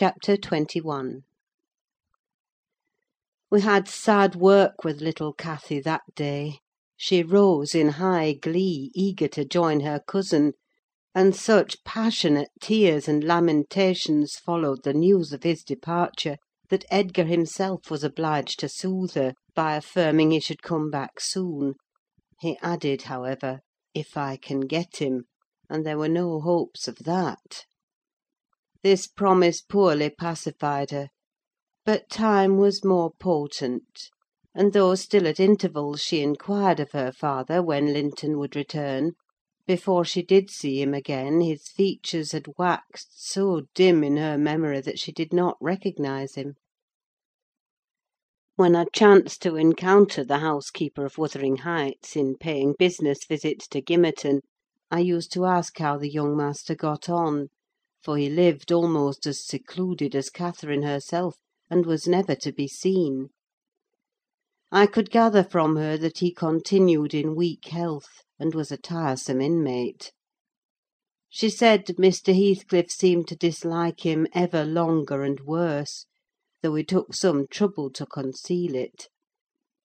CHAPTER XXI We had sad work with little Cathy that day: she rose in high glee, eager to join her cousin; and such passionate tears and lamentations followed the news of his departure, that Edgar himself was obliged to soothe her, by affirming he should come back soon: he added, however, "if I can get him," and there were no hopes of that. This promise poorly pacified her; but time was more potent; and though still at intervals she inquired of her father when Linton would return, before she did see him again his features had waxed so dim in her memory that she did not recognise him. When I chanced to encounter the housekeeper of Wuthering Heights, in paying business visits to Gimmerton, I used to ask how the young master got on; for he lived almost as secluded as Catherine herself, and was never to be seen. I could gather from her that he continued in weak health, and was a tiresome inmate. She said Mr. Heathcliff seemed to dislike him ever longer and worse, though he took some trouble to conceal it.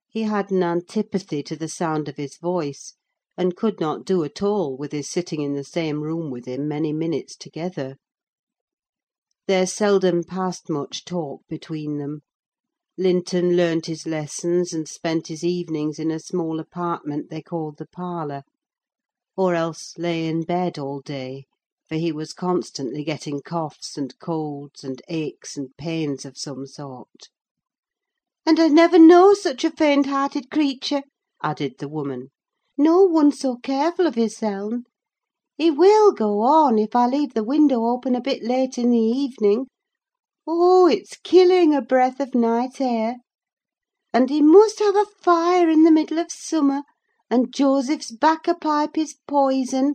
He had an antipathy to the sound of his voice, and could not do at all with his sitting in the same room with him many minutes together. There seldom passed much talk between them. Linton learnt his lessons, and spent his evenings in a small apartment they called the parlour; or else lay in bed all day, for he was constantly getting coughs and colds, and aches and pains of some sort. "And I never know such a faint hearted creature," added the woman. "No one so careful of hisseln. He will go on, if I leave the window open a bit late in the evening. Oh, it's killing a breath of night air! And he must have a fire in the middle of summer, and Joseph's 'bacca pipe is poison;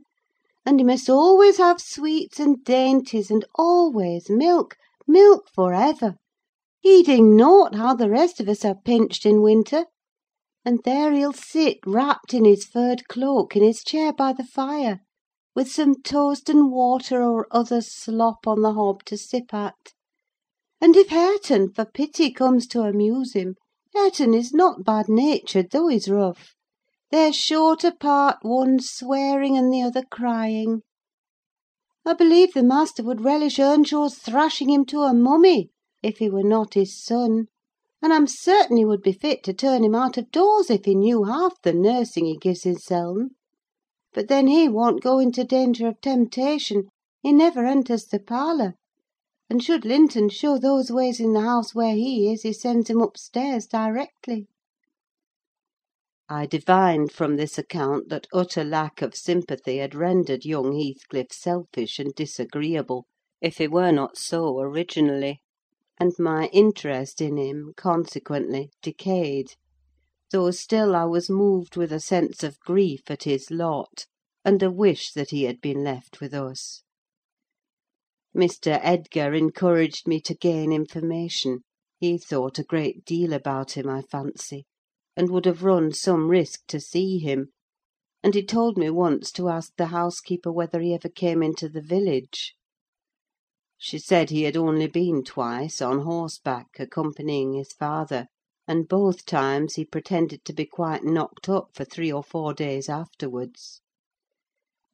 and he must always have sweets and dainties, and always milk, milk for ever; heeding nought how the rest of us are pinched in winter: and there he'll sit, wrapped in his furred cloak, in his chair by the fire, with some toast and water or other slop on the hob to sip at. And if Hareton, for pity, comes to amuse him—Hareton is not bad natured, though he's rough—they're sure to part one swearing and the other crying. I believe the master would relish Earnshaw's thrashing him to a mummy, if he were not his son; and I'm certain he would be fit to turn him out of doors if he knew half the nursing he gives hisseln. But then he won't go into danger of temptation: he never enters the parlour; and should Linton show those ways in the house where he is, he sends him upstairs directly." I divined from this account that utter lack of sympathy had rendered young Heathcliff selfish and disagreeable, if he were not so originally; and my interest in him, consequently, decayed; though still I was moved with a sense of grief at his lot, and a wish that he had been left with us. Mr. Edgar encouraged me to gain information: he thought a great deal about him, I fancy, and would have run some risk to see him; and he told me once to ask the housekeeper whether he ever came into the village. She said he had only been twice, on horseback, accompanying his father; and both times he pretended to be quite knocked up for three or four days afterwards.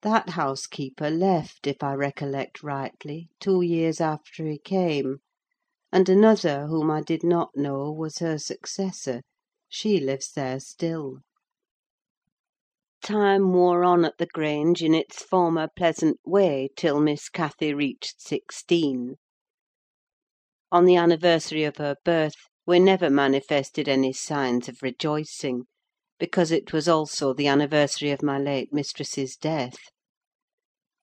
That housekeeper left, if I recollect rightly, two years after he came; and another, whom I did not know, was her successor: she lives there still. Time wore on at the Grange in its former pleasant way till Miss Cathy reached sixteen. On the anniversary of her birth we never manifested any signs of rejoicing, because it was also the anniversary of my late mistress's death.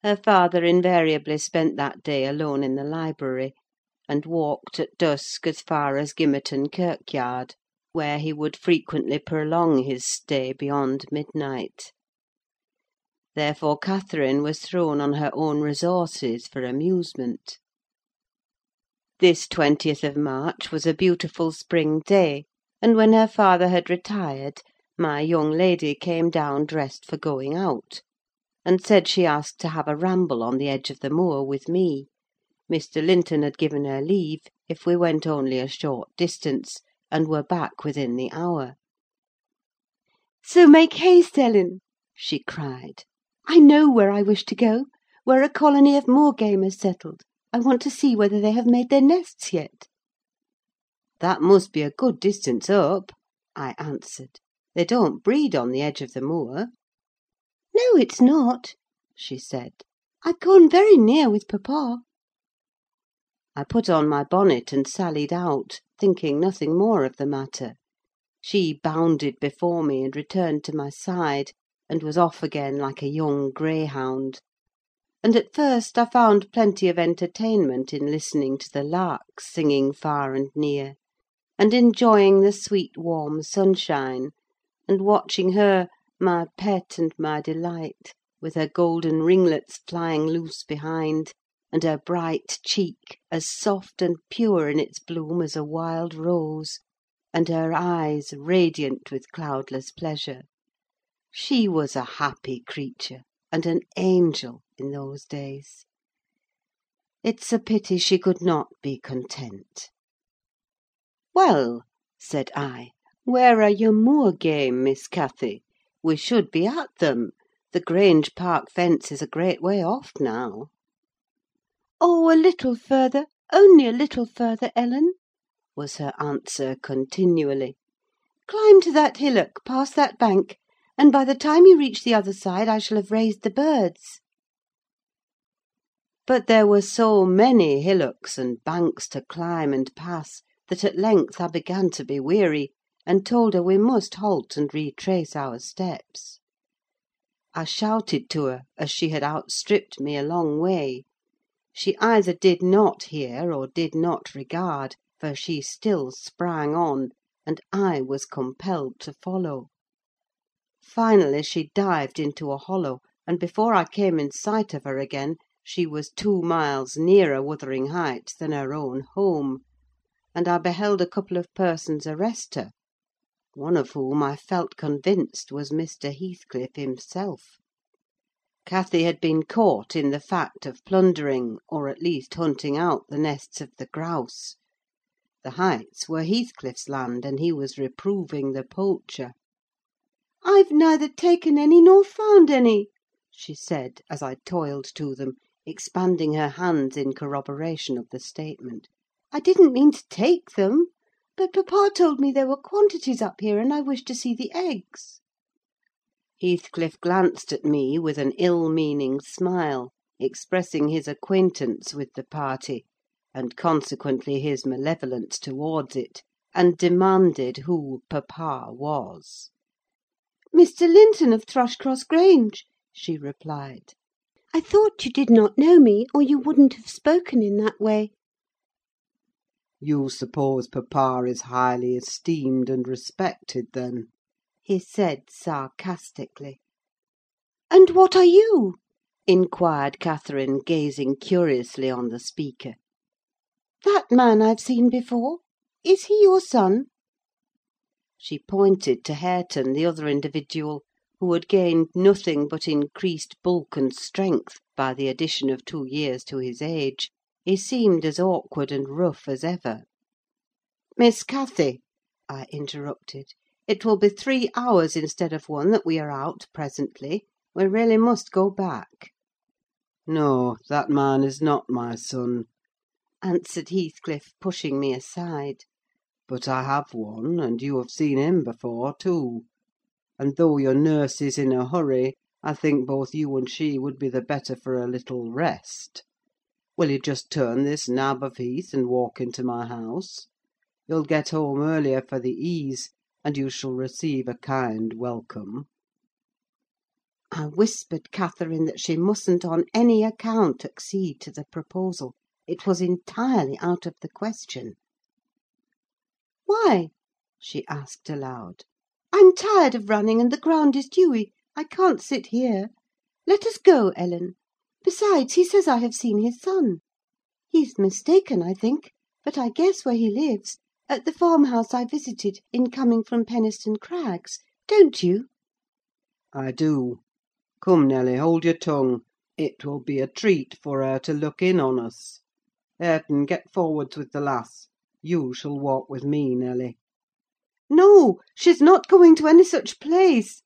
Her father invariably spent that day alone in the library, and walked at dusk as far as Gimmerton kirkyard, where he would frequently prolong his stay beyond midnight. Therefore Catherine was thrown on her own resources for amusement. This twentieth of March was a beautiful spring day, and when her father had retired, my young lady came down dressed for going out, and said she asked to have a ramble on the edge of the moor with me; Mr. Linton had given her leave, if we went only a short distance, and were back within the hour. "So make haste, Ellen!" she cried. "I know where I wish to go: where a colony of moor game has settled. I want to see whether they have made their nests yet." "That must be a good distance up," I answered. "They don't breed on the edge of the moor." "No, it's not," she said. "I've gone very near with papa." I put on my bonnet and sallied out, thinking nothing more of the matter. She bounded before me, and returned to my side, and was off again like a young greyhound; and at first I found plenty of entertainment in listening to the larks singing far and near, and enjoying the sweet warm sunshine, and watching her, my pet and my delight, with her golden ringlets flying loose behind, and her bright cheek as soft and pure in its bloom as a wild rose, and her eyes radiant with cloudless pleasure. She was a happy creature, and an angel, in those days. It's a pity she could not be content. "Well," said I, "where are your moor game, Miss Cathy? We should be at them: the Grange park fence is a great way off now." "Oh, a little further, only a little further, Ellen," was her answer continually. "Climb to that hillock, past that bank, and by the time you reach the other side I shall have raised the birds." But there were so many hillocks and banks to climb and pass, that at length I began to be weary, and told her we must halt and retrace our steps. I shouted to her, as she had outstripped me a long way. She either did not hear or did not regard, for she still sprang on, and I was compelled to follow. Finally she dived into a hollow, and before I came in sight of her again, she was two miles nearer Wuthering Heights than her own home, and I beheld a couple of persons arrest her, one of whom I felt convinced was Mr. Heathcliff himself. Cathy had been caught in the fact of plundering, or at least hunting out the nests of the grouse. The Heights were Heathcliff's land, and he was reproving the poacher. "I've neither taken any nor found any," she said, as I toiled to them, expanding her hands in corroboration of the statement. "I didn't mean to take them; but papa told me there were quantities up here, and I wished to see the eggs." Heathcliff glanced at me with an ill meaning smile, expressing his acquaintance with the party, and consequently his malevolence towards it, and demanded who papa was. "Mr. Linton, of Thrushcross Grange," she replied. "I thought you did not know me, or you wouldn't have spoken in that way." You suppose papa is highly esteemed and respected, then? he said sarcastically. "And what are you?" inquired Catherine, gazing curiously on the speaker. "That man I've seen before. Is he your son?" She pointed to Hareton, the other individual, who had gained nothing but increased bulk and strength by the addition of two years to his age: he seemed as awkward and rough as ever. "Miss Cathy," I interrupted, "it will be three hours instead of one that we are out presently: we really must go back." No, that man is not my son, answered Heathcliff, pushing me aside. but I have one, and you have seen him before, too; and though your nurse is in a hurry, I think both you and she would be the better for a little rest. Will you just turn this nab of heath and walk into my house? You'll get home earlier for the ease, and you shall receive a kind welcome." I whispered Catherine that she mustn't on any account accede to the proposal: it was entirely out of the question. "Why?" she asked aloud. "I'm tired of running, and the ground is dewy: I can't sit here. Let us go, Ellen. Besides, he says I have seen his son. He's mistaken, I think; but I guess where he lives: at the farmhouse I visited in coming from Penistone Crags. Don't you?" I do. Come, Nelly, hold your tongue: it will be a treat for her to look in on us. Hareton, get forwards with the lass: you shall walk with me, Nelly." "No, she's not going to any such place!"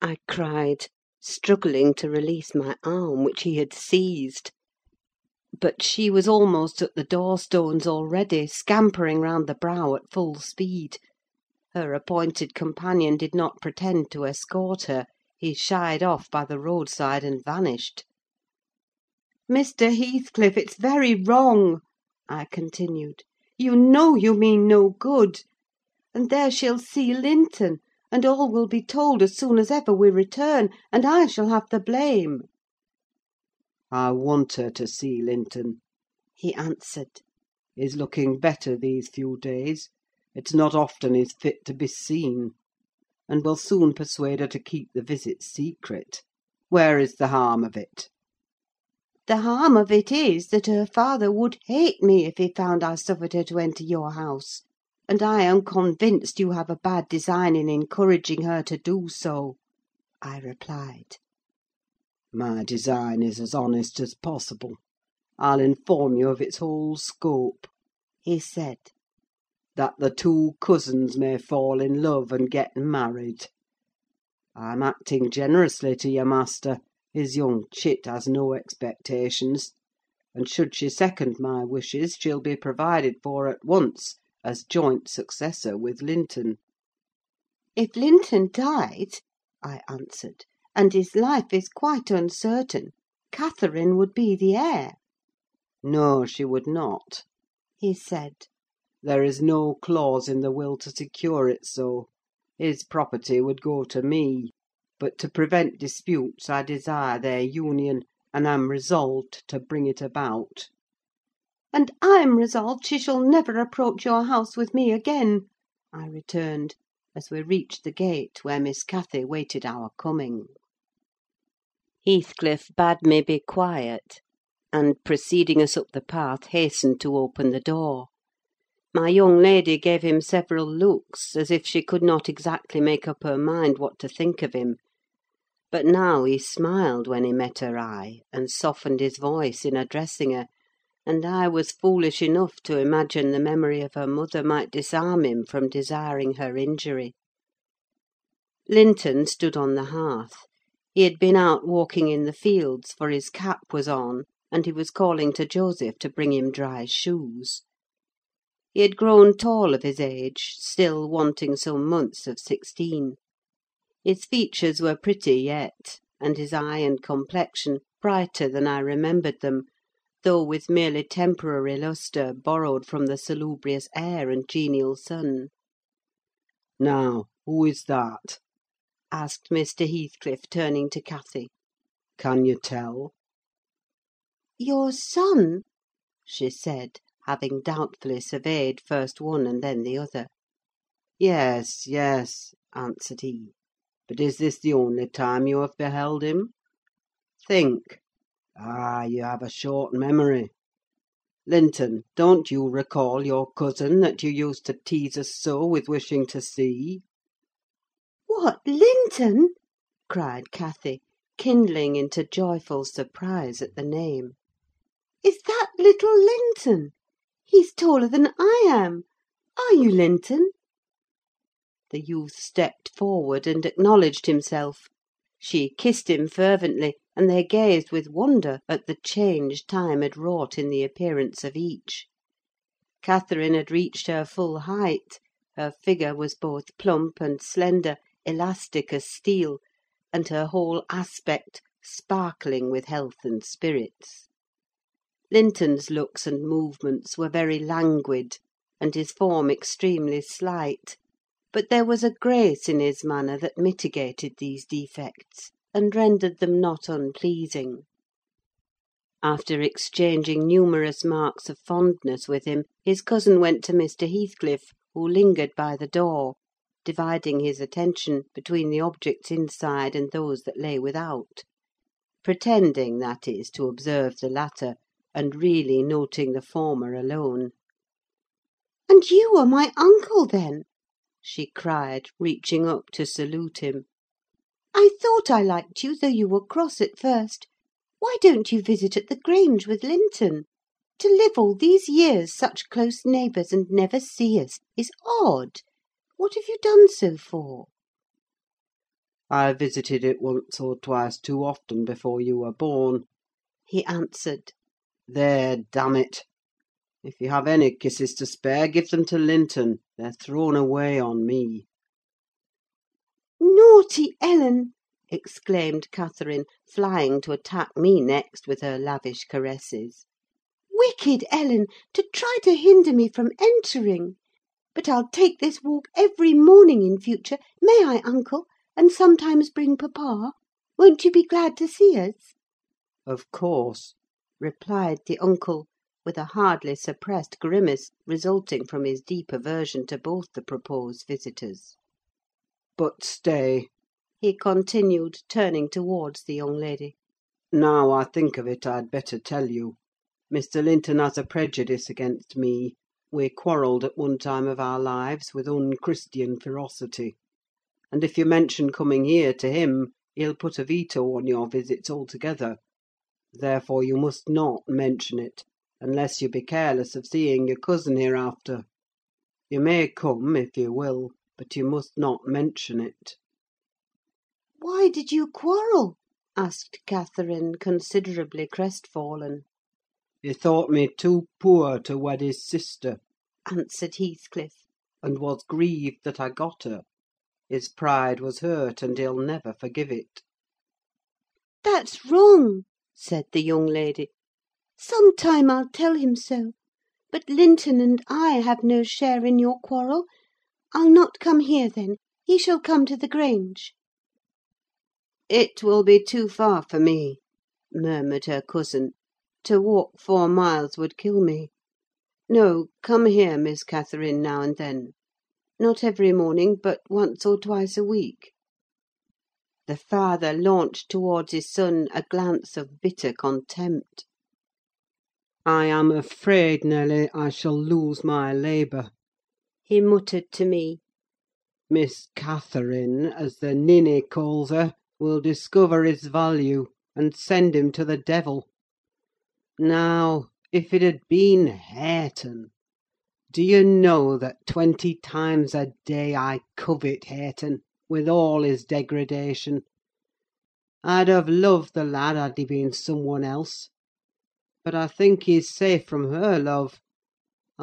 I cried, struggling to release my arm, which he had seized. But she was almost at the door stones already, scampering round the brow at full speed. Her appointed companion did not pretend to escort her: he shied off by the roadside and vanished. "Mr. Heathcliff, it's very wrong," I continued. "You know you mean no good. And there she'll see Linton, and all will be told as soon as ever we return, and I shall have the blame." "I want her to see Linton," he answered. "He's looking better these few days: it's not often he's fit to be seen. And we'll soon persuade her to keep the visit secret. Where is the harm of it?" "The harm of it is, that her father would hate me if he found I suffered her to enter your house; and I am convinced you have a bad design in encouraging her to do so," I replied. "My design is as honest as possible. I'll inform you of its whole scope," he said. "That the two cousins may fall in love and get married. I'm acting generously to your master: his young chit has no expectations; and should she second my wishes, she'll be provided for at once as joint successor with Linton." "If Linton died," I answered, "and his life is quite uncertain, Catherine would be the heir." "No, she would not," he said. "There is no clause in the will to secure it so: his property would go to me. But to prevent disputes I desire their union, and am resolved to bring it about." "And I'm resolved she shall never approach your house with me again," I returned, as we reached the gate where Miss Cathy waited our coming. Heathcliff bade me be quiet, and, preceding us up the path, hastened to open the door. My young lady gave him several looks, as if she could not exactly make up her mind what to think of him; but now he smiled when he met her eye, and softened his voice in addressing her, and I was foolish enough to imagine the memory of her mother might disarm him from desiring her injury. Linton stood on the hearth. He had been out walking in the fields, for his cap was on, and he was calling to Joseph to bring him dry shoes. He had grown tall of his age, still wanting some months of sixteen. His features were pretty yet, and his eye and complexion brighter than I remembered them, though with merely temporary lustre borrowed from the salubrious air and genial sun. "Now, who is that?" asked Mr. Heathcliff, turning to Cathy. "Can you tell?" "Your son," she said, having doubtfully surveyed first one and then the other. "Yes, yes," answered he. "But is this the only time you have beheld him? Think. Ah, you have a short memory. Linton, don't you recall your cousin that you used to tease us so with wishing to see?" "What, Linton?" cried Cathy, kindling into joyful surprise at the name. "Is that little Linton? He's taller than I am. Are you Linton?" The youth stepped forward and acknowledged himself. She kissed him fervently, and they gazed with wonder at the change time had wrought in the appearance of each. Catherine had reached her full height; her figure was both plump and slender, elastic as steel, and her whole aspect sparkling with health and spirits. Linton's looks and movements were very languid, and his form extremely slight; but there was a grace in his manner that mitigated these defects, and rendered them not unpleasing. After exchanging numerous marks of fondness with him, his cousin went to Mr. Heathcliff, who lingered by the door, dividing his attention between the objects inside and those that lay without: pretending, that is, to observe the latter, and really noting the former alone. "And you are my uncle, then?" she cried, reaching up to salute him. "I thought I liked you, though you were cross at first. Why don't you visit at the Grange with Linton? To live all these years such close neighbours, and never see us, is odd. What have you done so for?" "I visited it once or twice too often before you were born," he answered. "There, damn it! If you have any kisses to spare, give them to Linton: they're thrown away on me." "Naughty Ellen!" exclaimed Catherine, flying to attack me next with her lavish caresses. "Wicked Ellen! to try to hinder me from entering! But I'll take this walk every morning in future: may I, uncle? and sometimes bring papa? Won't you be glad to see us?" "Of course," replied the uncle, with a hardly suppressed grimace, resulting from his deep aversion to both the proposed visitors. "But stay," he continued, turning towards the young lady. "Now I think of it, I'd better tell you. Mr. Linton has a prejudice against me: we quarrelled at one time of our lives with unchristian ferocity; and if you mention coming here to him, he'll put a veto on your visits altogether. Therefore you must not mention it, unless you be careless of seeing your cousin hereafter. You may come, if you will, but you must not mention it." "Why did you quarrel?" asked Catherine, considerably crestfallen. "He thought me too poor to wed his sister," answered Heathcliff, "and was grieved that I got her. His pride was hurt, and he'll never forgive it." "That's wrong," said the young lady. "Some time I'll tell him so. But Linton and I have no share in your quarrel. I'll not come here, then: he shall come to the Grange." "It will be too far for me," murmured her cousin. To walk four miles would kill me. No, come here, Miss Catherine, now and then. Not every morning, but once or twice a week." The father launched towards his son a glance of bitter contempt. "I am afraid, Nelly, I shall lose my labour," he muttered to me. "Miss Catherine, as the ninny calls her, will discover his value, and send him to the devil. Now, if it had been Hareton! Do you know that twenty times a day I covet Hareton, with all his degradation? I'd have loved the lad had he been some one else. But I think he's safe from her love.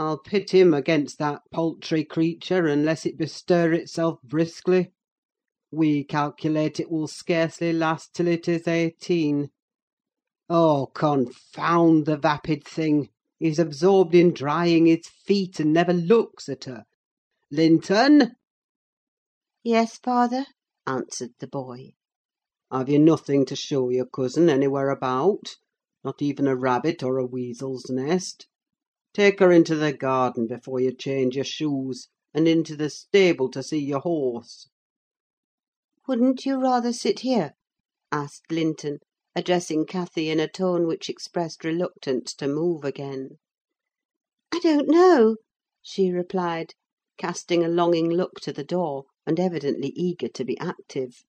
I'll pit him against that paltry creature, unless it bestir itself briskly. We calculate it will scarcely last till it is eighteen. Oh, confound the vapid thing! He's absorbed in drying his feet, and never looks at her. Linton!" "Yes, father," answered the boy. "Have you nothing to show your cousin anywhere about? Not even a rabbit or a weasel's nest? Take her into the garden before you change your shoes, and into the stable to see your horse." "Wouldn't you rather sit here?" asked Linton addressing Cathy in a tone which expressed reluctance to move again. "I don't know," she replied, casting a longing look to the door, and evidently eager to be active.